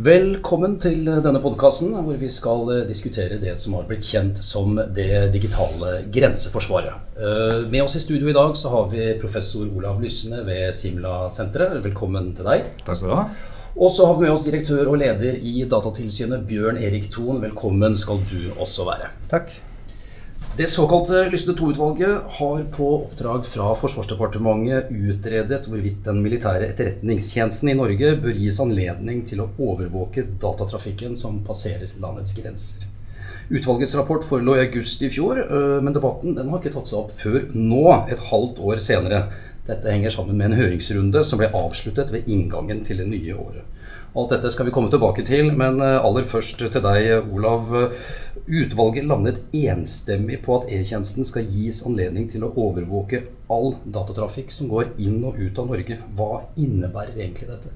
Velkommen til denne podkasten, hvor vi skal eh, diskutere det som har blitt kjent som det digitale grenseforsvaret. Eh, med oss i studio i dag så har vi professor Olav Lysne ved Simla-senteret. Velkommen til deg. Takk skal du ha. Og så har vi med oss direktør og leder i Datatilsynet, Bjørn Erik Thon. Velkommen skal du også være. Takk. Det såkalte Lysne II-utvalget har på oppdrag fra Forsvarsdepartementet utredet hvorvidt den militære etterretningstjenesten i Norge bør gis anledning til å overvåke datatrafikken som passerer landets grenser. Utvalgets rapport forelå i august i fjor, øh, men debatten har ikke tatt seg opp før nå, et halvt år senere. Dette henger sammen med en høringsrunde som ble avsluttet ved inngangen til det nye året. Alt dette skal vi komme tilbake til, men øh, aller først til deg, Olav. Utvalget landet enstemmig på at E-tjenesten skal gis anledning til å overvåke all datatrafikk som går inn og ut av Norge. Hva innebærer egentlig dette?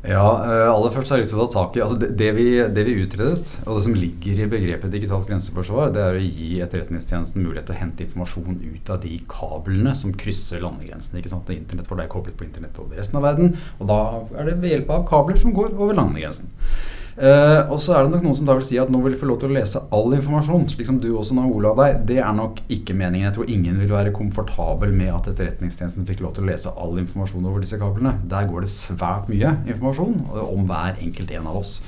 Ja, eh, aller først har jeg lyst til å ta tak i altså det, vi, det, vi, utredet, og det som ligger i begrepet digitalt grenseforsvar, det er å gi Etterretningstjenesten mulighet til å hente informasjon ut av de kablene som krysser landegrensene. ikke sant? Internett for det er koblet på internett over resten av verden, og da er det ved hjelp av kabler som går over landegrensen. Uh, og så er det nok noen som da vil si at nå vil få lov til å lese all informasjon, slik som du også nå Ola deg. Det er nok ikke meningen. Jeg tror ingen vil være komfortabel med at Etterretningstjenesten fikk lov til å lese all informasjon over disse kablene. Der går det svært mye informasjon om hver enkelt en av oss.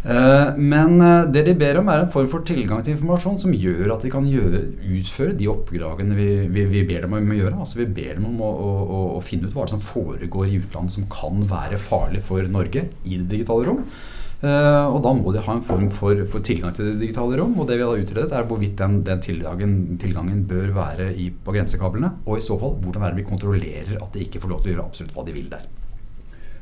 Uh, men det de ber om, er en form for tilgang til informasjon som gjør at de kan gjøre, utføre de oppdragene vi, vi, vi, ber dem om å gjøre. Altså Vi ber dem om å, å, å finne ut hva som foregår i utlandet som kan være farlig for Norge i det digitale rom. Uh, og da må de ha en form for, for, tilgang til det digitale rom. Og det vi har utredet, er hvorvidt den, den tilgangen, tilgangen, bør være i, på grensekablene. Og i så fall, hvordan er det vi kontrollerer at de ikke får lov til å gjøre absolutt hva de vil der.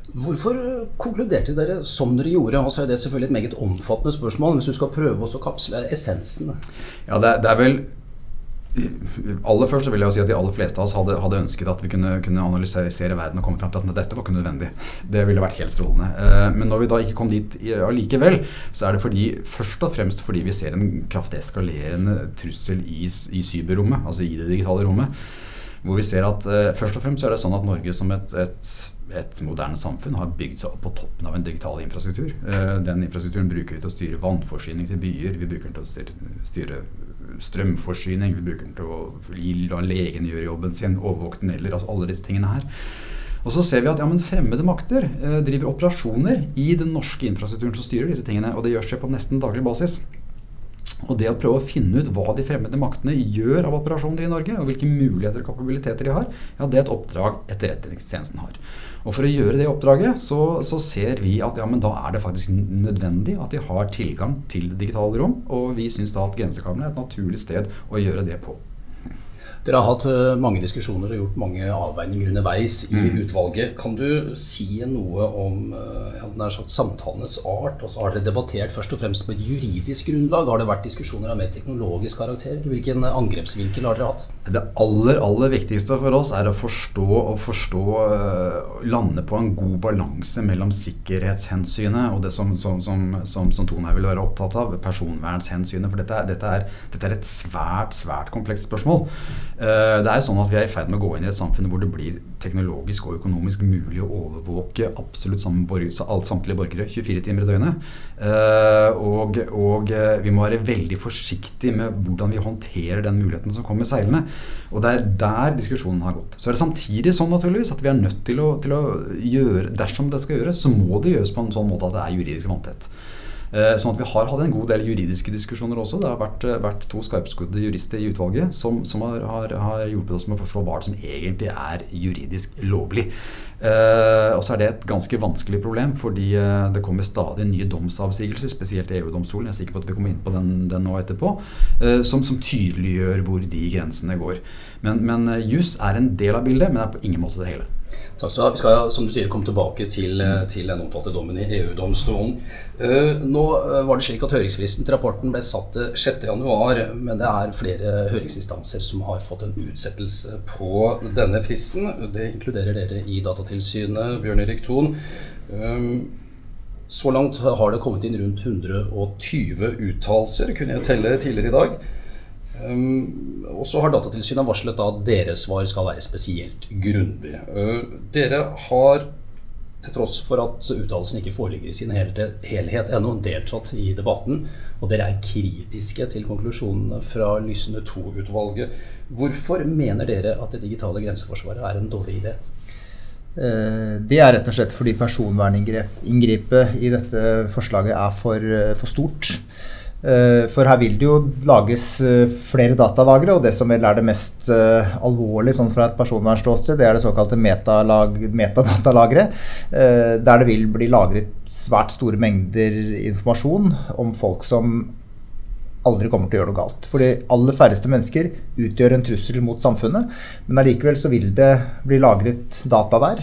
Hvorfor konkluderte dere som dere gjorde? Og så er det selvfølgelig et meget omfattende spørsmål, hvis du skal prøve å kapsle essensen. Ja, det, det er vel aller først vil jeg jo si at De aller fleste av oss hadde, hadde ønsket at vi kunne, kunne, analysere verden og komme fram til at dette var ikke nødvendig. Det ville vært helt strålende. Eh, men når vi da ikke kom dit allikevel, så er det fordi, først og fremst fordi vi ser en kraftig eskalerende trussel i, i cyberrommet, altså i det digitale rommet. Hvor vi ser at uh, først og fremst så er det sånn at Norge som et, et, et, moderne samfunn har bygd seg opp på toppen av en digital infrastruktur. Uh, den infrastrukturen bruker vi til å styre vannforsyning til byer. Vi bruker den til å styre strømforsyning, vi bruker den til å la legene gjøre jobben sin, overvåke tunneler, altså alle disse tingene her. Og så ser vi at ja, fremmede makter eh, driver operasjoner i den norske infrastrukturen som styrer disse tingene, og det gjør seg på nesten daglig basis. Og det å prøve å finne ut hva de fremmede maktene gjør av operasjoner i Norge, og hvilke muligheter og kapabiliteter de har, ja, det er et oppdrag Etterretningstjenesten har. Og For å gjøre det oppdraget så, så, ser vi at ja, men da er det faktisk nødvendig at de har tilgang til det digitale rom. Og vi syns da at grensekablene er et naturlig sted å gjøre det på. Dere har hatt eh, mange diskusjoner og gjort mange avveininger underveis i mm. utvalget. Kan du si noe om eh, sagt, samtalenes art? Og så har dere debattert først og fremst på et juridisk grunnlag. Har det vært diskusjoner av mer teknologisk karakter? Hvilken angrepsvinkel har dere hatt? Det aller, aller viktigste for oss er å forstå og forstå lande på en god balanse mellom sikkerhetshensynet og det som, som, som, som, som Tone her vil være opptatt av, personvernshensynet. For dette, dette, er, dette er et svært, svært komplekst spørsmål. Eh, det er jo sånn at Vi er i ferd med å gå inn i et samfunn hvor det blir teknologisk og økonomisk mulig å overvåke absolutt samtlige borgere 24 timer i døgnet. Eh, og, og, eh, vi må være veldig forsiktige med hvordan vi håndterer den muligheten som kommer seilende. Og det er der diskusjonen har gått. Så er det samtidig sånn naturligvis at vi er nødt til å, til å gjøre Dersom det skal gjøres, så må det gjøres på en sånn måte at det er juridisk vanntett. Eh, sånn at Vi har hatt en god del juridiske diskusjoner også. Det har vært, eh, vært to skarpskodde jurister i utvalget som, som har, har, har, hjulpet oss med å forstå hva som egentlig er juridisk lovlig. Eh, og så er det et ganske vanskelig problem, fordi det kommer stadig nye domsavsigelser, spesielt EU-domstolen, jeg er sikker på at vi kommer inn på den, den nå etterpå, som, som, tydeliggjør hvor de grensene går. Men, men juss er en del av bildet, men er på ingen måte det hele. Takk skal du ha. Vi skal som du sier, komme tilbake til, eh, til den omtalte dommen i EU-domstolen. Uh, nå var det slik at Høringsfristen til rapporten ble satt til 6.1, men det er flere høringsinstanser som har fått en utsettelse på denne fristen. Det inkluderer dere i Datatilsynet Bjørn Erik Thon. Så langt har det kommet inn rundt 120 uttalelser, kunne jeg telle tidligere i dag. Um, og så har Datatilsynet varslet at deres svar skal være spesielt grundig. Uh, dere har til tross for at uttalelsen ikke foreligger i sin helhet ennå, deltatt i debatten. Og dere er kritiske til konklusjonene fra Lysne II-utvalget. Hvorfor mener dere at det digitale grenseforsvaret er en dårlig idé? Eh, det er rett og slett fordi personverninngrepet i dette forslaget er for, eh, for stort. Eh, for her vil det jo lages eh, flere datalagre, og det som vel er det mest uh, alvorlige sånn fra et personvernståsted, det er det såkalte metadatalageret. Der det vil bli lagret svært store mengder informasjon om folk som aldri kommer til å gjøre noe galt. For de aller færreste mennesker utgjør en trussel mot samfunnet. Men allikevel så vil det bli lagret data der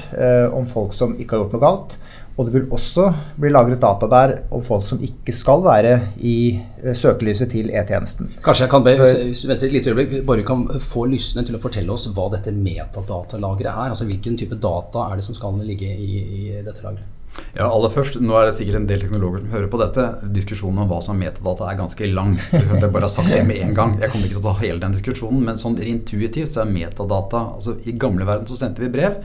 om folk som ikke har gjort noe galt. Og det vil også bli lagret data der om folk som ikke skal være i eh, søkelyset til E-tjenesten. Kanskje jeg kan be, hvis du venter et lite øyeblikk, bare kan få lysne til å fortelle oss hva dette metadatalageret er? Altså Hvilken type data er det som skal ligge i, i dette lageret? Ja, aller først, Nå er det sikkert en del teknologer som hører på dette. Diskusjonen om hva som er metadata er ganske lang. Jeg bare har sagt det med en gang. Jeg kommer ikke til å ta hele den diskusjonen, men sånn intuitivt så er metadata altså I gamle verden så sendte vi brev.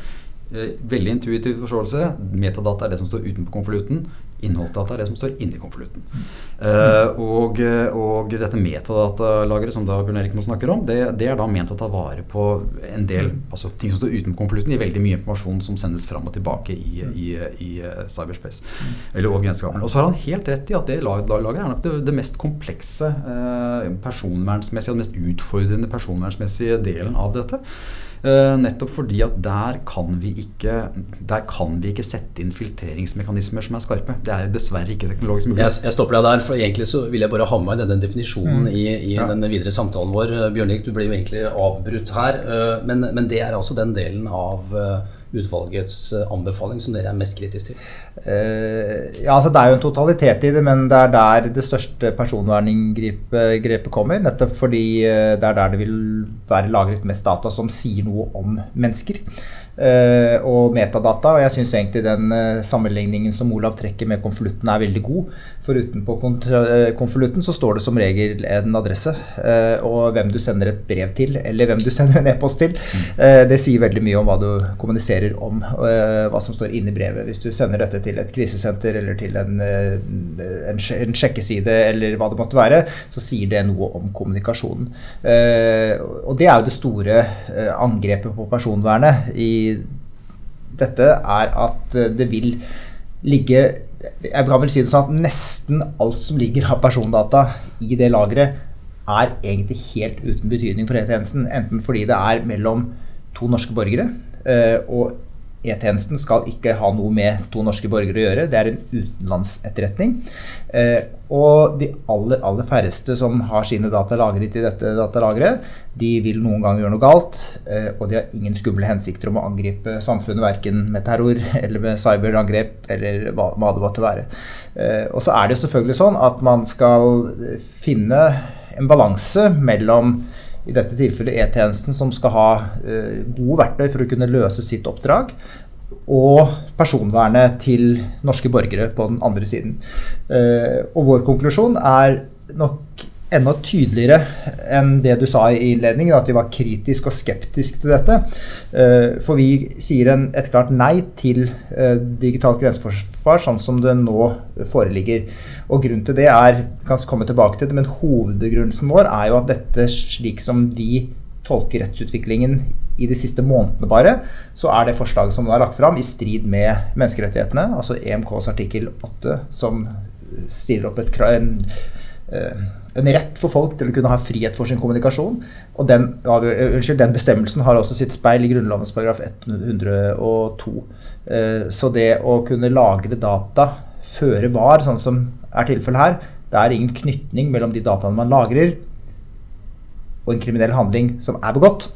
Eh, veldig intuitiv forståelse. Metadata er det som står utenpå konvolutten. Innholdsdata er det som står inni konvolutten. Mm. Uh, og, og, dette metadatalageret som da Bjørn Erik nå snakker om, det, det, er da ment å ta vare på en del mm. altså ting som står utenpå konvolutten, i veldig mye informasjon som sendes fram og tilbake i, i, i cyberspace. Mm. Eller over. Og så har han helt rett i at det lageret er nok det, det mest komplekse uh, personvernsmessige og mest utfordrende personvernsmessige delen av dette. Uh, nettopp fordi at der kan, vi ikke, der kan vi ikke sette inn filtreringsmekanismer som er skarpe. Det er dessverre ikke teknologisk mulig. Jeg, jeg stopper deg der, for egentlig så vil jeg bare ha med denne definisjonen mm. i, i ja. den videre samtalen vår. Bjørn du ble jo egentlig avbrutt her, uh, men, men, det er altså den delen av utvalgets eh, anbefaling som dere er mest kritisk til? Uh, ja, altså Det er jo en totalitet i det, men det er der det største personverninngrepet kommer. Nettopp fordi eh, det er der det vil være lagret mest data som sier noe om mennesker. Uh, og metadata. Og jeg syns egentlig den uh, sammenligningen som Olav trekker med konvolutten er veldig god. For utenpå konvolutten så står det som regel en adresse og hvem du sender et brev til, eller hvem du sender en e-post til. det sier veldig mye om hva du kommuniserer om hva som står inni brevet. Hvis du sender dette til et krisesenter eller til en, en, en, sjekkeside eller hva det måtte være, så sier det noe om kommunikasjonen. Og det er jo det store angrepet på personvernet i dette, er at det vil ligge jeg kan vel si det sånn at Nesten alt som ligger av persondata i det lageret, er egentlig helt uten betydning for E-tjenesten. Enten fordi det er mellom to norske borgere, Eh, og E-tjenesten skal ikke ha noe med to norske borgere å gjøre. Det er en utenlandsetterretning. Eh, og de aller, aller færreste som har sine data lagret i dette datalageret, de vil noen gang gjøre noe galt. Eh, og de har ingen skumle hensikter om å angripe samfunnet verken med terror eller med cyberangrep eller hva, hva det måtte være. og så er det selvfølgelig sånn at man skal finne en balanse mellom i dette tilfellet E-tjenesten, som skal ha uh, gode verktøy for å kunne løse sitt oppdrag. Og personvernet til norske borgere på den andre siden. Uh, og vår konklusjon er nok enda tydeligere enn det du sa i innledningen, at de var kritisk og skeptisk til dette. Uh, for vi sier en, et klart nei til digitalt grenseforsvar sånn som det nå foreligger. Og grunnen til det er kan komme tilbake til det, men hovedbegrunnelsen vår er jo at dette, slik som vi tolker rettsutviklingen i de siste månedene bare, så er det forslaget som er lagt fram, i strid med menneskerettighetene, altså EMKs artikkel 8, som stiller opp et, en, eh, en rett for folk til å kunne ha frihet for sin kommunikasjon. Og den, unnskyld, den bestemmelsen har også sitt speil i Grunnlovens paragraf 102. Eh, så det å kunne lagre data føre var, sånn som er tilfellet her. Det er ingen knytning mellom de dataene man lagrer, og en kriminell handling som er begått.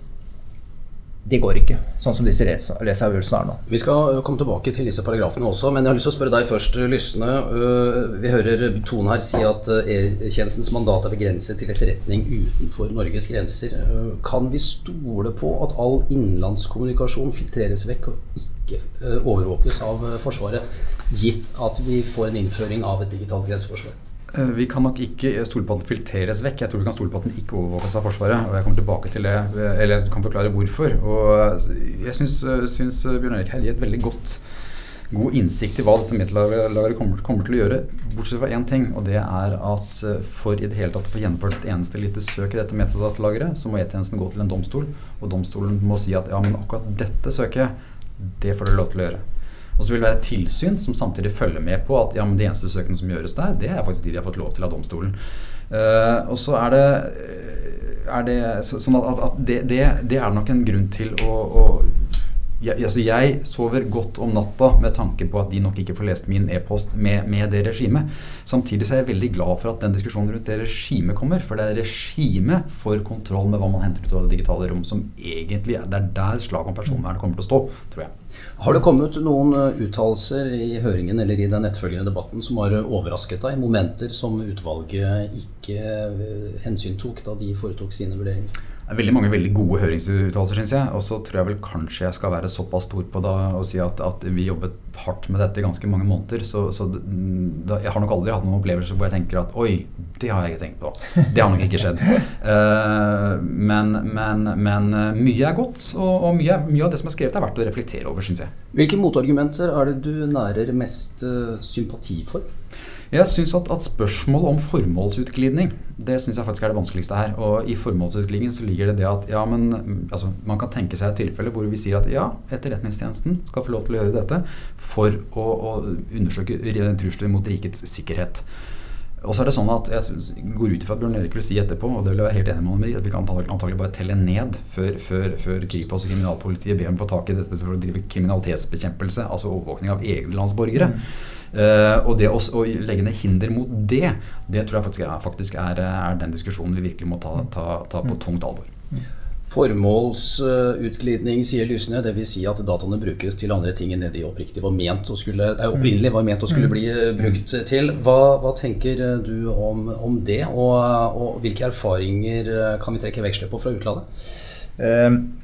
Det går ikke, sånn som disse leseavgjørelsene er nå. Vi skal komme tilbake til disse paragrafene også, men jeg har lyst til å spørre deg først, Lysne. Øh, vi hører Tone her si at øh, E-tjenestens mandat er begrenset til etterretning utenfor Norges grenser. Øh, kan vi stole på at all innenlandskommunikasjon filtreres vekk og ikke overvåkes av Forsvaret? gitt at vi får en innføring av et digitalt grenseforsvar? Eh, vi kan nok ikke stole på at den filtreres vekk. Jeg tror vi kan stole på at den ikke overvåkes av Forsvaret. og Jeg kommer tilbake til det, eh, eller jeg kan forklare hvorfor. Og Jeg syns, syns Bjørn Erik her gir et veldig godt god innsikt i hva dette metalageret kommer, kommer, til å gjøre, bortsett fra én ting. Og det er at eh, for i det hele tatt å få gjennomført et eneste lite søk i dette metadatalaget, så må E-tjenesten gå til en domstol, og domstolen må si at ja, men akkurat dette søket, det får dere lov til å gjøre. Og så vil det være et tilsyn som samtidig følger med på at ja, men de eneste søkene som gjøres der, det er faktisk de de har fått lov til av domstolen. Uh, og så er det, er det så, sånn at, at det, det, det, er nok en grunn til å, å jeg, altså jeg, sover godt om natta med tanke på at de nok ikke får lest min e-post med, med, det regimet. Samtidig så er jeg veldig glad for at den diskusjonen rundt det regimet kommer. For det er regimet for kontroll med hva man henter ut av det digitale rom som egentlig er Det er der slaget om personvern kommer til å stå, tror jeg. Har det kommet noen eh, uttalelser i høringen eller i den etterfølgende debatten som har overrasket deg? Momenter som utvalget ikke eh, hensyntok da de foretok sine vurderinger? Det er veldig mange veldig gode høringsuttalelser, syns jeg. Og så tror jeg vel kanskje jeg skal være såpass stor på det og si at, at vi jobbet hardt med dette i ganske mange måneder. Så, så da, jeg har nok aldri hatt noen opplevelser hvor jeg tenker at oi, det har jeg ikke tenkt på. Det har nok ikke skjedd. Uh, men, men, men, eh, mye er godt, og, og mye, mye, av det som er skrevet, er verdt å reflektere over, syns jeg. Hvilke motargumenter er det du nærer mest uh, sympati for? Jeg syns at, at spørsmålet om formålsutglidning det synes jeg faktisk er det vanskeligste her. Og i formålsutglidningen så ligger det det at ja, men altså, man kan tenke seg et tilfelle hvor vi sier at ja, Etterretningstjenesten skal få lov til å gjøre dette for å, å undersøke trusler mot rikets sikkerhet. Og så er det sånn at Jeg går ut ifra at Bjørn Erik vil si etterpå, og det vil jeg være helt enig med ham i, at vi kan antagelig bare telle ned før, før, før Kripos og kriminalpolitiet ber om å få tak i dette for å drive kriminalitetsbekjempelse, altså overvåkning av egne landsborgere. Mm. Uh, og det å, å, legge ned hinder mot det, det tror jeg faktisk er, faktisk er, er den diskusjonen vi virkelig må ta, ta, ta på tungt alvor. Formålsutglidning, sier Lysne. Dvs. Si at dataene brukes til andre ting enn det de oppriktig var ment å skulle, eh, opprinnelig var ment å skulle bli brukt til. Hva, hva tenker du om, om det, og, og, hvilke erfaringer kan vi trekke veksler på fra utlandet? Um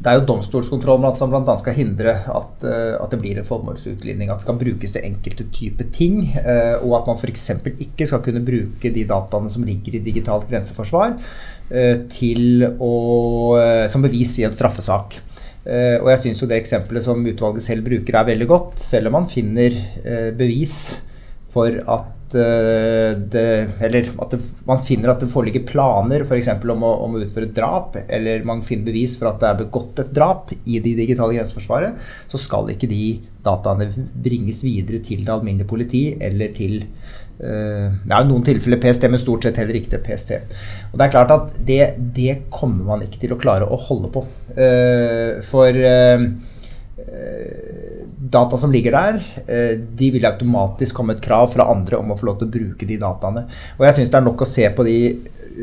det er jo domstolskontrollen som bl.a. skal hindre at, eh, at, det blir en formålsutligning. At det kan brukes til enkelte typer ting. Eh, og at man f.eks. ikke skal kunne bruke de dataene som ligger i digitalt grenseforsvar, eh, til å, som bevis i en straffesak. Og jeg syns jo det eksempelet som utvalget selv bruker, er veldig godt. Selv om man finner bevis for at det, eller at det, man finner at det foreligger planer f.eks. Om, om å utføre et drap, eller man finner bevis for at det er begått et drap i det digitale grenseforsvaret, så skal ikke de dataene bringes videre til det alminnelige politi eller til uh, ja, noen tilfeller PST, men stort sett heller ikke til PST. Og Det er klart at det, det kommer man ikke til å klare å holde på. Uh, for uh, data som ligger der, eh, de vil automatisk komme et krav fra andre om å få lov til å bruke de dataene. Og jeg syns det er nok å se på de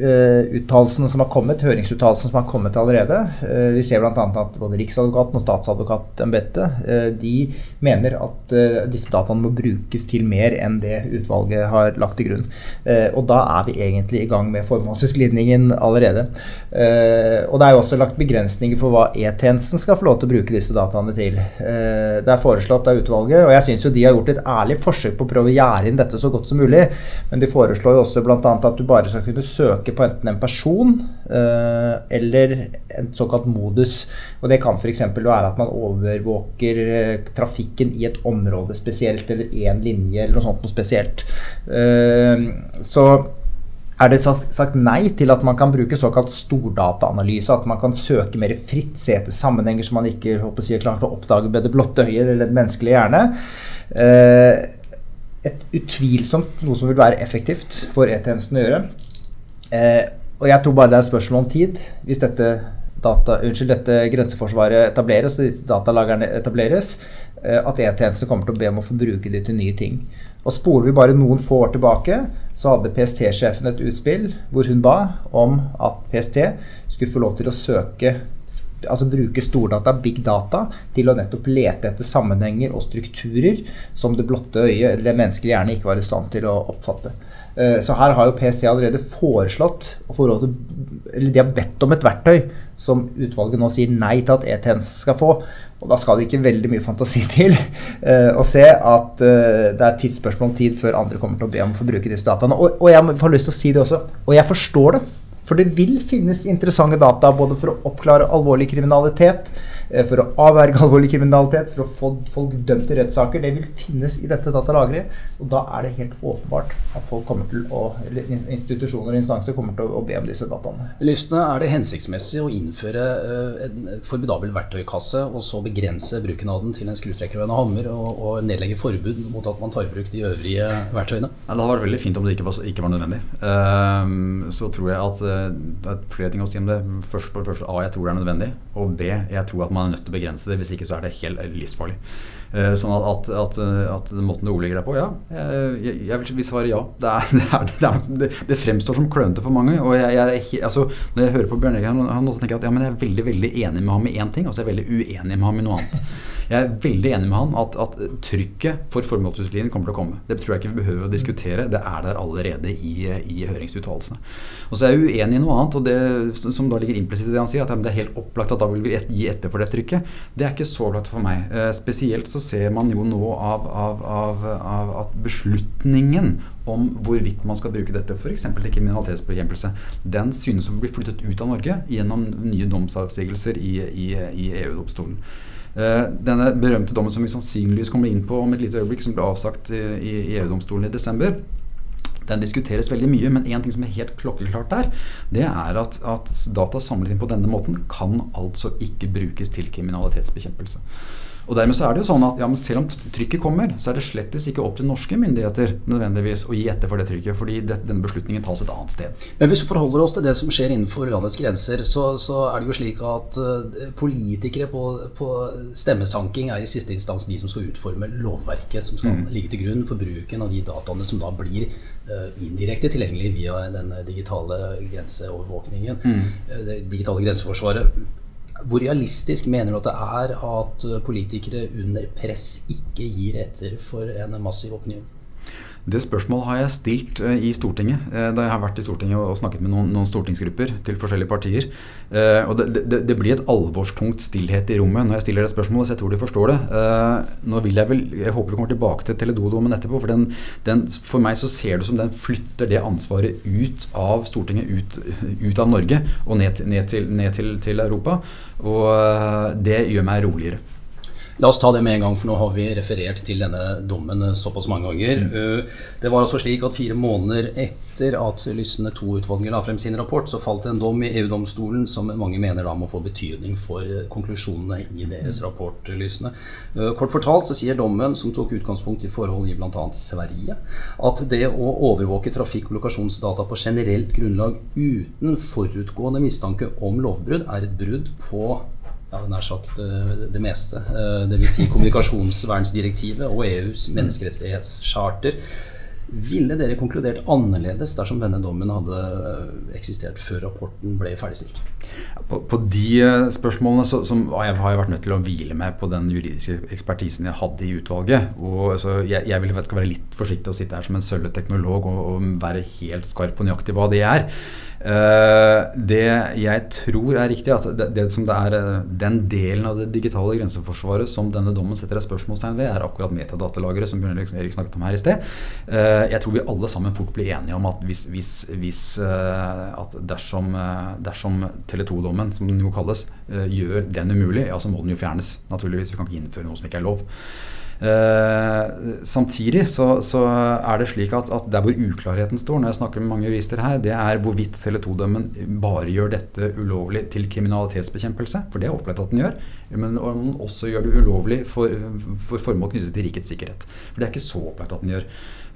uh, uttalelsene som har kommet, høringsuttalelsene som har kommet allerede. Uh, vi ser bl.a. at både Riksadvokaten og statsadvokatembetet uh, de mener at disse dataene må brukes til mer enn det utvalget har lagt til grunn. og da er vi egentlig i gang med formålsutglidningen allerede. og det er jo også lagt begrensninger for hva E-tjenesten skal få lov til å bruke disse dataene til. det er foreslått av utvalget, og jeg syns jo de har gjort et ærlig forsøk på å prøve å gjerde inn dette så godt som mulig, men de foreslår jo også bl.a. at du bare skal kunne søke søke på enten en person uh, eller en såkalt modus. Og Det kan f.eks. være at man overvåker uh, trafikken i et område spesielt, eller én linje, eller noe sånt noe spesielt. Uh, så er det sagt nei til at man kan bruke såkalt stordataanalyse. At man kan søke mer fritt, se etter sammenhenger som man ikke håper å si, er klart å oppdage med det blotte øyet eller den menneskelige hjerne. Et utvilsomt noe som vil være effektivt for E-tjenesten å gjøre. Eh, og jeg tror bare det er et spørsmål om tid hvis dette, data, unnskyld, dette grenseforsvaret etableres og datalagrene etableres, eh, at E-tjenesten kommer til å be om å få bruke de til nye ting. Og Spoler vi bare noen få år tilbake, så hadde PST-sjefen et utspill hvor hun ba om at PST skulle få lov til å søke altså bruke stordata, big data, til å nettopp lete etter sammenhenger og strukturer som det blotte øyet eller menneskelig hjerne ikke var i stand til å oppfatte. Eh, så her har jo PC allerede foreslått eller De har bedt om et verktøy som utvalget nå sier nei til at E-tjenesten skal få. Og da skal det ikke veldig mye fantasi til uh, å se at uh, det er tidsspørsmål om tid før andre kommer til å be om å få bruke disse dataene. Og, og jeg har lyst til å si det også. Og jeg forstår det. For det vil finnes interessante data både for å oppklare alvorlig kriminalitet, eh, for å avverge alvorlig kriminalitet, for å få folk dømt i rettssaker. Det vil finnes i dette datalageret. Og da er det helt åpenbart at folk kommer til å, eller institusjoner og instanser kommer til å be om disse dataene. Lysne, er det hensiktsmessig å innføre eh, en formidabel verktøykasse og så begrense bruken av den til en skrutrekker og en hammer, og, og nedlegge forbud mot at man tar i bruk de øvrige verktøyene? Ja, det hadde vært veldig fint om det ikke var, ikke var nødvendig. Um, så tror jeg at uh, det er flere ting å si om det. Først, for det første, A, jeg tror det er nødvendig. Og B, jeg tror at man er nødt til å begrense det. Hvis ikke så er det helt livsfarlig. Uh, sånn at, at, at, at, måten du ordlegger deg på, ja. Jeg, jeg, vil, svare ja. Det, er, det, er, det, det, fremstår som klønete for mange. Og jeg, jeg, altså, når jeg hører på Bjørn Erik, han, han tenker jeg at ja, men jeg er veldig veldig enig med ham i én ting, og så er jeg veldig uenig med ham i noe annet. Jeg er veldig enig med han at, at trykket for formålsutviklingen kommer til å komme. Det tror jeg ikke vi behøver å diskutere. Det er der allerede i, i høringsuttalelsene. Og så er jeg uenig i noe annet, og det som da ligger implisitt i det han sier, at det er helt opplagt at da vil vi gi etter for det trykket. Det er ikke så opplagt for meg. Eh, spesielt så ser man jo nå av, av, av, av at beslutningen om hvorvidt man skal bruke dette f.eks. til kriminalitetsbekjempelse, den synes å bli flyttet ut av Norge gjennom nye domsavsigelser i, i, i EU-domstolen. Eh, denne berømte dommen som vi sannsynligvis kommer inn på om et lite øyeblikk, som ble avsagt i, EU-domstolen i desember, den diskuteres veldig mye, men én ting som er helt klokkeklart der, det er at, at data samlet inn på denne måten kan altså ikke brukes til kriminalitetsbekjempelse. Og dermed så er det jo sånn at ja, Selv om trykket kommer, så er det slettes ikke opp til norske myndigheter nødvendigvis å gi etter for det trykket, fordi det, denne beslutningen tas et annet sted. Men Hvis vi forholder oss til det som skjer innenfor landets grenser, så, så er det jo slik at uh, politikere på, på, stemmesanking er i siste instans de som skal utforme lovverket som skal mm. ligge til grunn for bruken av de dataene som da blir uh, indirekte tilgjengelig via den digitale grenseovervåkningen, mm. det digitale grenseforsvaret. Hvor realistisk mener du at det er at politikere under press ikke gir etter for en massiv opinion? Det spørsmålet har jeg stilt uh, i Stortinget uh, da jeg har vært i Stortinget og, snakket med noen, noen, stortingsgrupper til forskjellige partier. Uh, og det, det, det, blir et alvorstungt stillhet i rommet når jeg stiller det spørsmålet, så jeg tror de forstår det. nå vil Jeg vel, jeg håper vi kommer tilbake til Teledo-dommen etterpå, for den, den, for meg så ser det som den flytter det ansvaret ut av Stortinget, ut, ut av Norge og ned, ned, til, ned til, til Europa. Og det gjør meg roligere. La oss ta det med en gang, for nå har vi referert til denne dommen såpass mange ganger. Mm. Eh, det var altså slik at fire måneder etter at Lysne II-utvalget la frem sin rapport, så falt det en dom i EU-domstolen som mange mener da må få betydning for eh, konklusjonene i deres mm. rapport. Lysne. Eh, kort fortalt så sier dommen, som tok utgangspunkt i forhold i bl.a. Sverige, at det å overvåke trafikk- og lokasjonsdata på generelt grunnlag uten forutgående mistanke om lovbrudd er et brudd på ja, nær sagt eh, det meste. Eh, Dvs. Si kommunikasjonsvernsdirektivet og EUs menneskerettighetscharter. Ville dere konkludert annerledes dersom denne dommen hadde eh, eksistert før rapporten ble ferdigstilt? På, på de spørsmålene så, jeg har jeg vært nødt til å hvile meg på den juridiske ekspertisen jeg hadde i utvalget. Og, altså, jeg, jeg vil være litt forsiktig å sitte her som en sølvet teknolog og, og være helt skarp på nøyaktig hva det er. Uh, det jeg tror er riktig, at det, det som det er den delen av det digitale grenseforsvaret som denne dommen setter et spørsmålstegn ved, er akkurat metadatalageret som Bjørn Erik snakket om her i sted. Uh, jeg tror vi alle sammen fort blir enige om at hvis, hvis, hvis at dersom, dersom Tele2-dommen, som den jo kalles, gjør den umulig, ja, så må den jo fjernes. Naturligvis. Vi kan ikke innføre noe som ikke er lov. Uh, samtidig så, så, er det slik at, at, der hvor uklarheten står, når jeg snakker med mange jurister her, det er hvorvidt Tele2-dømmen bare gjør dette ulovlig til kriminalitetsbekjempelse, for det er opplagt at den gjør, men om den også gjør det ulovlig for, for formål knyttet til rikets sikkerhet. For det er ikke så opplagt at den gjør.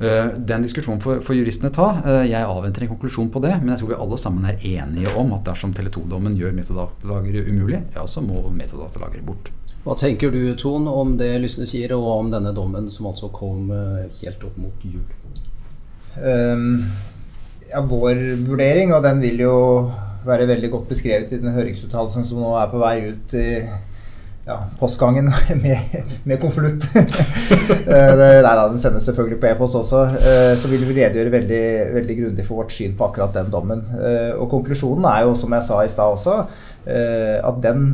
Uh, den diskusjonen får, får juristene ta. Uh, jeg avventer en konklusjon på det, men jeg tror vi alle sammen er enige om at dersom Tele2-dommen gjør metadatalager umulig, ja, så må metadatalager bort. Hva tenker du, Ton, om det Lysne sier, og om denne dommen som altså kom eh, helt opp mot jul? Um, ja, vår vurdering, og den vil jo være veldig godt beskrevet i den høringsuttalelsen som nå er på vei ut i ja, postgangen med, med konvolutt. Eh, nei da, den sendes selvfølgelig på e-post også. Eh, så vil vi redegjøre veldig, veldig grundig for vårt syn på akkurat den dommen. Og konklusjonen er jo, som jeg sa i stad også, at den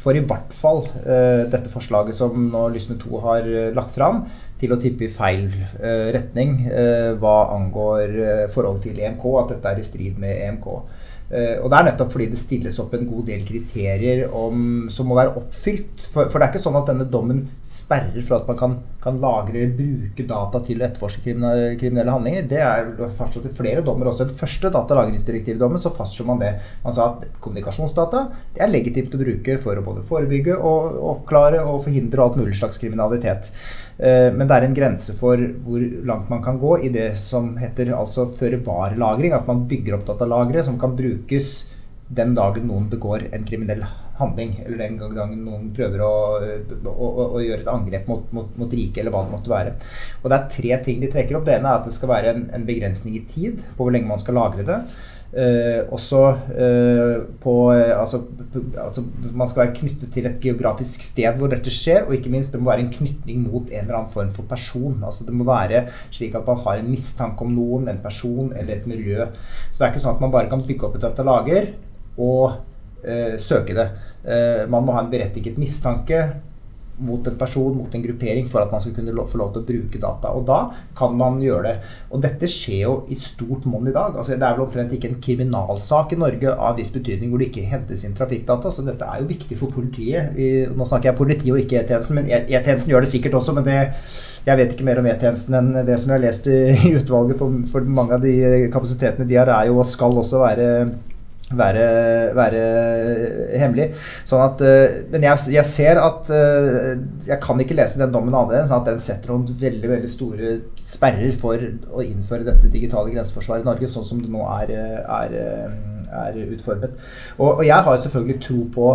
får i hvert fall dette forslaget som nå Lysne 2 har lagt fram, til å tippe i feil retning hva angår forholdet til EMK, at dette er i strid med EMK. Uh, og det er nettopp fordi det stilles opp en god del kriterier om, som må være oppfylt. For, for, det er ikke sånn at denne dommen sperrer for at man kan, kan lagre eller bruke data til å etterforske kriminelle, kriminelle handlinger. Det er fastslått i flere dommer også. Den første datalagringsdirektivdommen så fastslo man det. Man sa at kommunikasjonsdata det er legitimt å bruke for å både forebygge og oppklare og forhindre alt mulig slags kriminalitet. Uh, men det er en grense for hvor langt man kan gå i det som heter altså føre-var-lagring. At man bygger opp datalagre som kan brukes brukes den dagen noen begår en kriminell handling, eller den gangen noen prøver å, å, å, å gjøre et angrep mot, mot, mot riket, eller hva det måtte være. Og Det er tre ting de trekker opp. Det ene er at det skal være en, en begrensning i tid på hvor lenge man skal lagre det. Eh, også eh, på eh, altså, altså, Man skal være knyttet til et geografisk sted hvor dette skjer, og ikke minst det må være en knytning mot en eller annen form for person. Altså Det må være slik at man har en mistanke om noen, en person eller et miljø. Så det er ikke sånn at man bare kan bygge opp et datalager og eh, søke det. Eh, man må ha en berettiget mistanke mot en person, mot en gruppering, for at man skal kunne få lov til å bruke data. Og da kan man gjøre det. Og dette skjer jo i stort monn i dag. Altså, det er vel omtrent ikke en kriminalsak i Norge av viss betydning hvor det ikke hentes inn trafikkdata. Så dette er jo viktig for politiet. I, nå snakker jeg politi og ikke E-tjenesten, men E-tjenesten gjør det sikkert også. men det jeg vet ikke mer om E-tjenesten enn det som jeg har lest i utvalget, for, for mange av de kapasitetene de har, er jo og skal også være være, være hemmelig. Sånn at, uh, men jeg, jeg, ser at uh, Jeg kan ikke lese den dommen annerledes sånn at den setter noen veldig veldig store sperrer for å innføre dette digitale grenseforsvaret i Norge, sånn som det nå er, er, er utformet. Og, og, jeg har selvfølgelig tro på,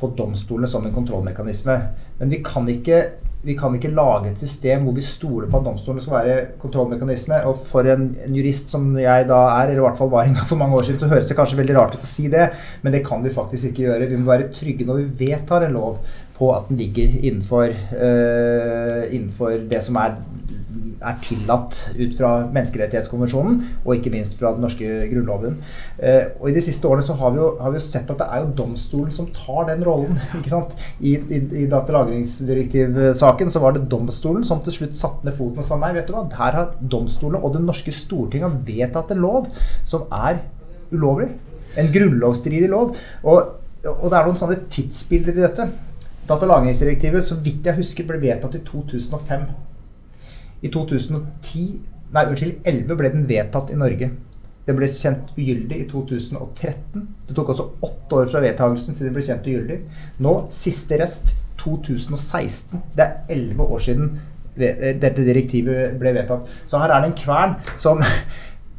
på domstolene som en kontrollmekanisme, men vi kan ikke vi kan ikke lage et system hvor vi stoler på at domstolene skal være kontrollmekanisme. Og for en, en, jurist som jeg da er, eller i hvert fall var en gang for mange år siden, så høres det kanskje veldig rart ut å si det, men det kan vi faktisk ikke gjøre. Vi må være trygge når vi vedtar en lov på at den ligger innenfor, uh, innenfor det som er er tillatt ut fra menneskerettighetskonvensjonen og ikke minst fra den norske grunnloven. Eh, og I de siste årene så har vi, jo, har vi jo sett at det er jo domstolen som tar den rollen. ikke sant? I, i, i datalagringsdirektivsaken så var det domstolen som til slutt satte ned foten og sa nei, vet du hva, her har domstolene og det norske Stortinget vedtatt en lov som er ulovlig. En grunnlovsstridig lov. Og, og det er noen sånne tidsbilder i dette. Datalagringsdirektivet, så vidt jeg husker, ble vedtatt i 2005. I 2010, nei, unnskyld, 11 ble den vedtatt i Norge. Den ble kjent ugyldig i 2013. Det tok altså åtte år fra vedtakelsen til den ble kjent ugyldig. Nå, siste rest, 2016. Det er elleve år siden dette direktivet ble vedtatt. Så her er det en kvern som,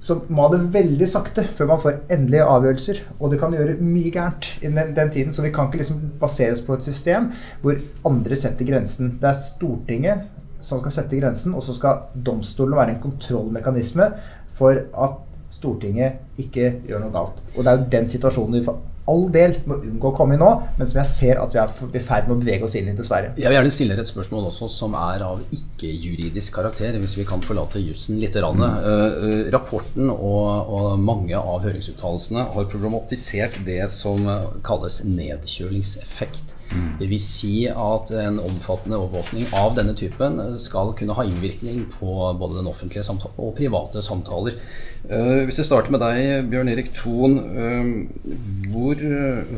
som må det veldig sakte før man får endelige avgjørelser. Og det kan gjøre mye gærent i den, den, tiden. Så vi kan ikke liksom basere oss på et system hvor andre setter grensen. Det er Stortinget som skal sette grensen, og så skal domstolen være en kontrollmekanisme for at Stortinget ikke gjør noe galt. Og det er jo den situasjonen vi all del må unngå å komme i nå, men som jeg ser at vi er i ferd med å bevege oss inn i, dessverre. Jeg vil gjerne stille et spørsmål også som er av ikke-juridisk karakter, hvis vi kan forlate jussen litt. Mm. Uh, rapporten og, og, mange av høringsuttalelsene har problematisert det som kalles nedkjølingseffekt. Dvs. Si at en omfattende overvåkning av denne typen skal kunne ha innvirkning på både den offentlige samtalen og private samtaler. Uh, hvis jeg starter med deg, Bjørn Erik Thon. Uh, hvor,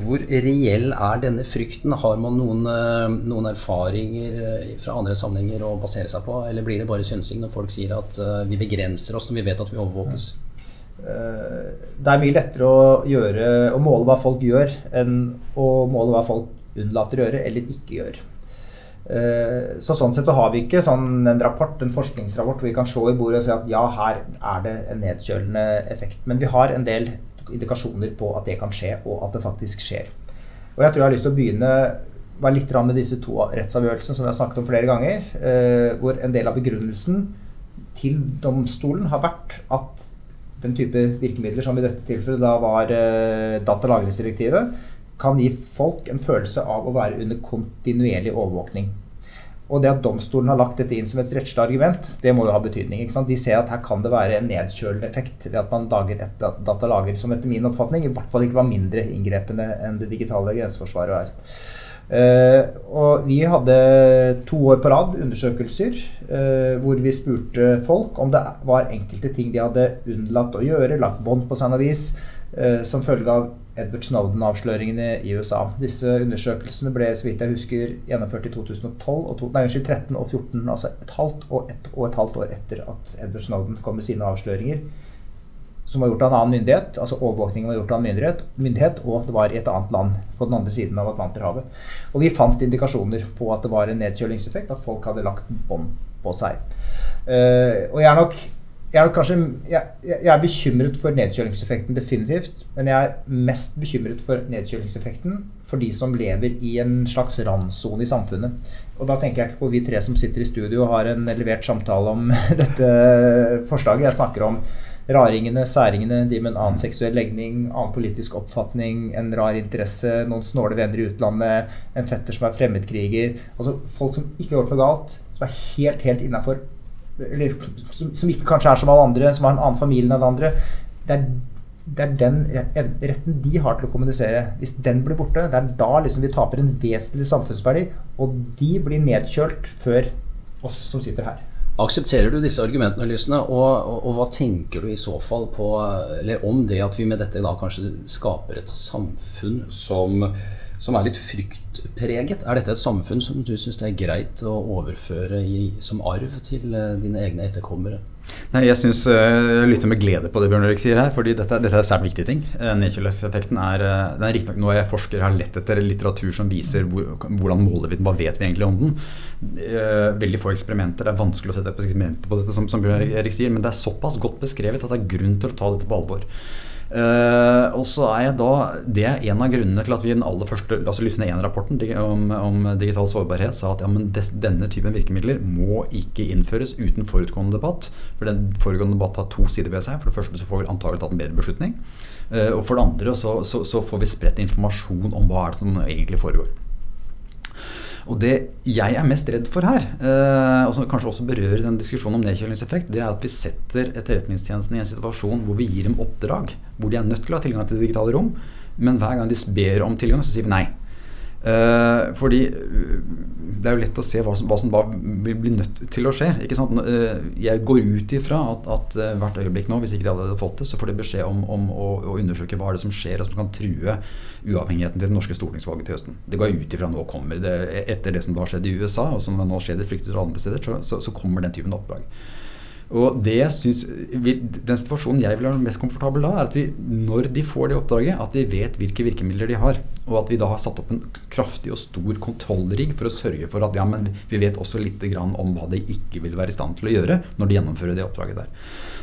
hvor, reell er denne frykten? Har man noen, noen, erfaringer fra andre sammenhenger å basere seg på? Eller blir det bare synsing når folk sier at vi begrenser oss når vi vet at vi overvåkes? Det er mye lettere å, gjøre, å måle hva folk gjør, enn å måle hva folk unnlater å gjøre eller ikke gjør. Eh, så Sånn sett så har vi ikke sånn en rapport, en forskningsrapport hvor vi kan slå i bordet og si at ja, her er det en nedkjølende effekt. Men vi har en del indikasjoner på at det kan skje, og at det faktisk skjer. Og jeg tror jeg har lyst til å begynne være litt med disse to rettsavgjørelsene som vi har snakket om flere ganger. Eh, hvor en del av begrunnelsen til domstolen har vært at den type virkemidler som i dette tilfellet da var eh, datalagringsdirektivet, kan gi folk en følelse av å være under kontinuerlig overvåkning. Og det at domstolen har lagt dette inn som et rettslig argument, det må jo ha betydning. De ser at her kan det være en nedkjølende effekt ved at man lager et datalager som etter min oppfatning i hvert fall ikke var mindre inngrepende enn det digitale grenseforsvaret er. Uh, og vi hadde to år på rad undersøkelser uh, hvor vi spurte folk om det var enkelte ting de hadde unnlatt å gjøre, lagt bånd på seg vis, uh, som følge av Edward Snowden-avsløringene i USA. Disse undersøkelsene ble så vidt jeg husker, gjennomført i 2012 og to, nei, 2013 og 2014, altså et halvt og et, og et halvt år etter at Edward Snowden kom med sine avsløringer som var gjort av en annen myndighet, altså overvåkningen var gjort av en myndighet, myndighet, og det var i et annet land på den andre siden av Atlanterhavet. Og vi fant indikasjoner på at det var en nedkjølingseffekt, at folk hadde lagt bånd på seg. Uh, og jeg er nok jeg er, kanskje, jeg, jeg er bekymret for nedkjølingseffekten, definitivt. Men jeg er mest bekymret for nedkjølingseffekten for de som lever i en slags randsone i samfunnet. Og da tenker jeg ikke på vi tre som sitter i studio og har en levert samtale om dette forslaget. Jeg snakker om raringene, særingene, de med en annen seksuell legning, annen politisk oppfatning, en rar interesse, noen snåle venner i utlandet, en fetter som er fremmedkriger. Altså folk som ikke har gjort noe galt, som er helt, helt innafor Eller som, som, ikke kanskje er som alle andre, som har en annen familie enn alle andre. Det er, det er den retten de har til å kommunisere. Hvis den blir borte, det er da liksom vi taper en vesentlig samfunnsverdi. Og de blir nedkjølt før oss som sitter her. Aksepterer du disse argumentene, Lysne, og, og, og, hva tenker du i så fall på, eller om det at vi med dette da kanskje skaper et samfunn som, som er litt fryktpreget? Er dette et samfunn som du syns det er greit å overføre i, som arv til eh, dine egne etterkommere? Nei, Jeg synes, eh, jeg lytter med glede på det Bjørn Erik sier her, fordi dette, dette er svært viktige ting. Eh, nedkjølingseffekten er, eh, det er riktignok noe jeg forsker har lett etter litteratur som viser hvor, hvordan måler vi den, hva vet vi egentlig om den. Veldig få eksperimenter. Det er vanskelig å sette eksperimenter på dette, som, som Bjørn Erik sier, men det er såpass godt beskrevet at det er grunn til å ta dette på alvor. Uh, og så er jeg da, Det er en av grunnene til at vi i den aller første altså Lysne 1-rapporten om, om, digital sårbarhet sa at ja, men des, denne typen virkemidler må ikke innføres uten forutgående debatt. For den foregående debatt har to sider ved seg. For det første så får vi antagelig tatt en bedre beslutning. Uh, og for det andre så, så, så får vi spredt informasjon om hva er det som egentlig foregår. Og det jeg er mest redd for her, eh, og som kanskje også berører den diskusjonen om nedkjølingseffekt, det er at vi setter etterretningstjenesten i en situasjon hvor vi gir dem oppdrag hvor de er nødt til å ha tilgang til digitale rom, men hver gang de ber om tilgang, så sier vi nei. Uh, fordi uh, det er jo lett å se hva som, hva som da vil bli nødt til å skje. Uh, jeg går ut ifra at, at hvert øyeblikk nå, hvis ikke de hadde fått det, så får de beskjed om, om å, å, undersøke hva er det som skjer, og som kan true uavhengigheten til det norske stortingsvalget til høsten. Det går jeg ut ifra nå kommer. Det, etter det som har skjedd i USA, og som nå skjer i fryktet andre steder, så, så, så kommer den typen oppdrag. Og det synes, Den situasjonen jeg vil være mest komfortabel da, er at vi, når de får det oppdraget, at de vet hvilke virkemidler de har. Og at vi da har satt opp en kraftig og stor kontrollrigg for å sørge for at ja, men vi vet også litt om hva de ikke vil være i stand til å gjøre når de gjennomfører det oppdraget der.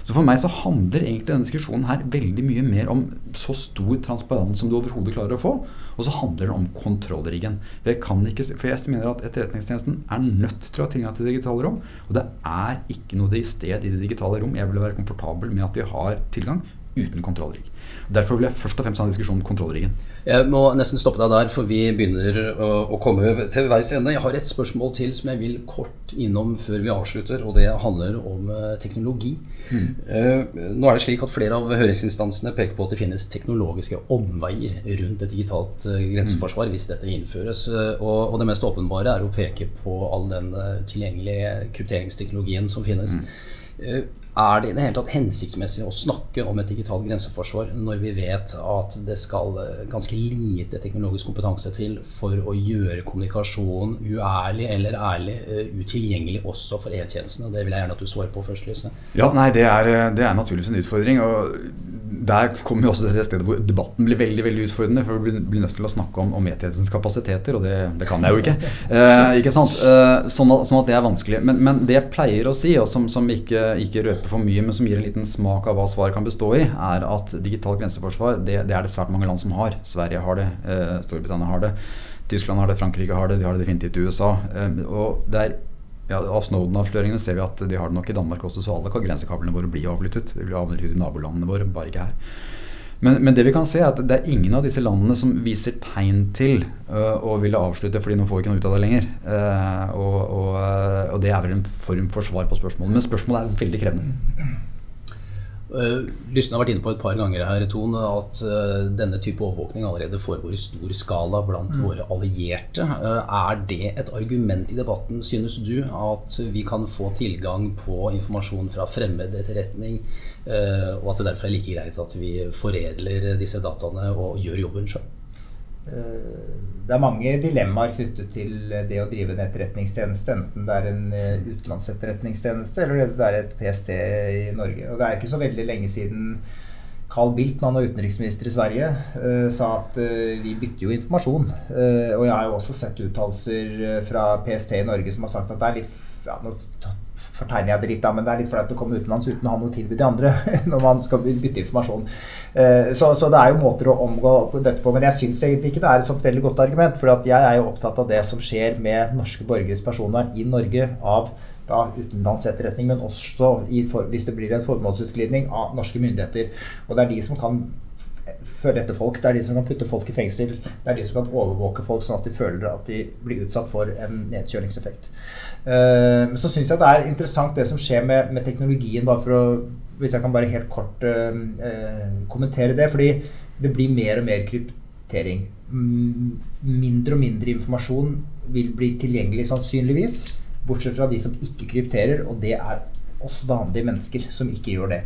Så for meg så handler egentlig denne diskusjonen her veldig mye mer om så stor transparens som du overhodet klarer å få. Og så handler det om kontrollriggen. For jeg, kan ikke, for jeg mener at Etterretningstjenesten er nødt til å ha tilgang til det digitale rom. Og det er ikke noe sted i det digitale rom jeg vil være komfortabel med at de har tilgang uten kontrollrigg. Derfor vil jeg først og fremst ha en diskusjon om kontrollriggen. Jeg må nesten stoppe deg der, for vi begynner å komme til veis ende. Jeg har et spørsmål til som jeg vil kort innom før vi avslutter, og det handler om eh, teknologi. Mm. Nå er det slik at Flere av høringsinstansene peker på at det finnes teknologiske omveier rundt et digitalt grenseforsvar grenseforsvar hvis dette innføres. Og, det mest åpenbare er å peke på all den tilgjengelige krypteringsteknologien som finnes. Mm. Er det i det hele tatt hensiktsmessig å snakke om et digitalt grenseforsvar når vi vet at det skal eh, ganske lite teknologisk kompetanse til for å gjøre kommunikasjonen uærlig eller ærlig uh, utilgjengelig også for E-tjenestene? Det vil jeg gjerne at du svarer på først. Lysne. Ja, nei, det er, eh, det er naturligvis en utfordring. og der kommer vi også til det stedet hvor debatten blir veldig veldig utfordrende. For vi blir nødt til å snakke om, om kapasiteter, og det, det, kan jeg jo ikke. Eh, ikke sant? Eh, sånn, at, sånn, at, det er vanskelig. Men, men, det jeg pleier å si, og som, som ikke, ikke, røper for mye, men som gir en liten smak av hva svaret kan bestå i, er at digitalt grenseforsvar det, det, er det svært mange land som har. Sverige har det, eh, Storbritannia har det, Tyskland har det, Frankrike har det, de har det definitivt i USA. Eh, og det er ja, Av Snowden-avsløringene ser vi at de har det nok i Danmark også, så alle grensekablene våre blir avlyttet. De blir avlyttet i nabolandene våre, bare ikke her. Men, men, det vi kan se er at det er ingen av disse landene som viser tegn til uh, å ville avslutte fordi nå får vi ikke noe ut av det lenger. Uh, og, og, uh, og, det er vel en form for svar på spørsmålet. Men spørsmålet er veldig krevende. Uh, Lysne har vært inne på et par ganger her Tone, at uh, denne type overvåkning allerede foregår i stor skala blant mm. våre allierte. Uh, er det et argument i debatten, synes du, at vi kan få tilgang på informasjon fra fremmed etterretning, og at det derfor er like greit at vi foredler disse dataene og gjør jobben sjøl? Det er mange dilemmaer knyttet til det å drive en etterretningstjeneste, enten det er en eh, utenlandsetterretningstjeneste eller det er et PST i Norge. Og det er ikke så veldig lenge siden Carl Bildt, når han var utenriksminister i Sverige, uh, sa at vi bytter jo informasjon. Og jeg har jo også sett uttalelser fra PST i Norge som har sagt at det er litt ja, fortegner jeg det litt, da, men det er litt flaut å komme utenlands uten å ha noe tilbud til andre når man skal bytte informasjon. Så, så, det er jo måter å omgå dette på. Men jeg syns egentlig ikke det er et sånt veldig godt argument. For jeg er jo opptatt av det som skjer med norske borgeres personvern i Norge av da utenlandsetterretning, men også for, hvis det blir en formålsutglidning av norske myndigheter. Og det er de som kan følge etter folk. Det er de som kan putte folk i fengsel. Det er de som kan overvåke folk sånn at de føler at de blir utsatt for en nedkjølingseffekt. Men så syns jeg det er interessant det som skjer med, med, teknologien, bare for å Hvis jeg kan bare helt kort uh, uh, kommentere det. Fordi det blir mer og mer kryptering. Mindre og mindre informasjon vil bli tilgjengelig sannsynligvis. Bortsett fra de som ikke krypterer, og det er oss vanlige mennesker som ikke gjør det.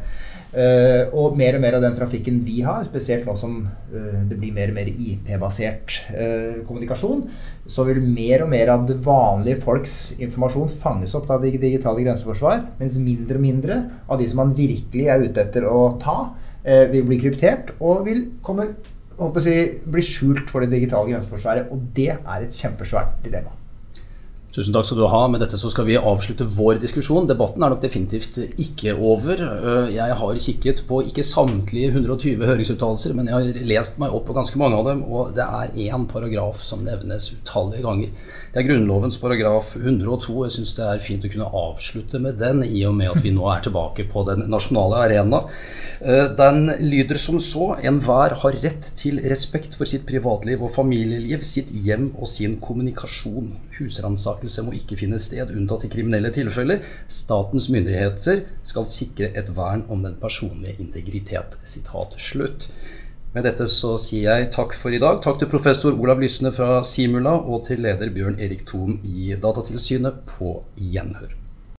Uh, og mer og mer av den trafikken vi har, spesielt nå som uh, det blir mer og mer IP-basert uh, kommunikasjon, så vil mer og mer av det vanlige folks informasjon fanges opp av det digitale grenseforsvar, mens mindre og mindre av de som man virkelig er ute etter å ta, vil bli kryptert og vil komme, si, bli skjult for det digitale grenseforsvaret. Og det er et kjempesvært dilemma. Tusen takk skal du ha. Med dette så skal vi avslutte vår diskusjon. Debatten er nok definitivt ikke over. Eh, jeg har kikket på ikke samtlige 120 høringsuttalelser, men jeg har lest meg opp på ganske mange av dem, og det er én paragraf som nevnes utallige ganger. Det er Grunnlovens paragraf 102. Jeg syns det er fint å kunne avslutte med den, i og med at vi nå er tilbake på den nasjonale arena. Eh, den lyder som så. Enhver har rett til respekt for sitt privatliv og familieliv, sitt hjem og sin kommunikasjon. Husransakelse må ikke finne sted, unntatt i kriminelle tilfeller. Statens myndigheter skal sikre et vern om den personlige integritet. Sitat slutt. Med dette så sier jeg takk for i dag. Takk til professor Olav Lysne fra Simula og til leder Bjørn Erik Thon i Datatilsynet. På gjenhør.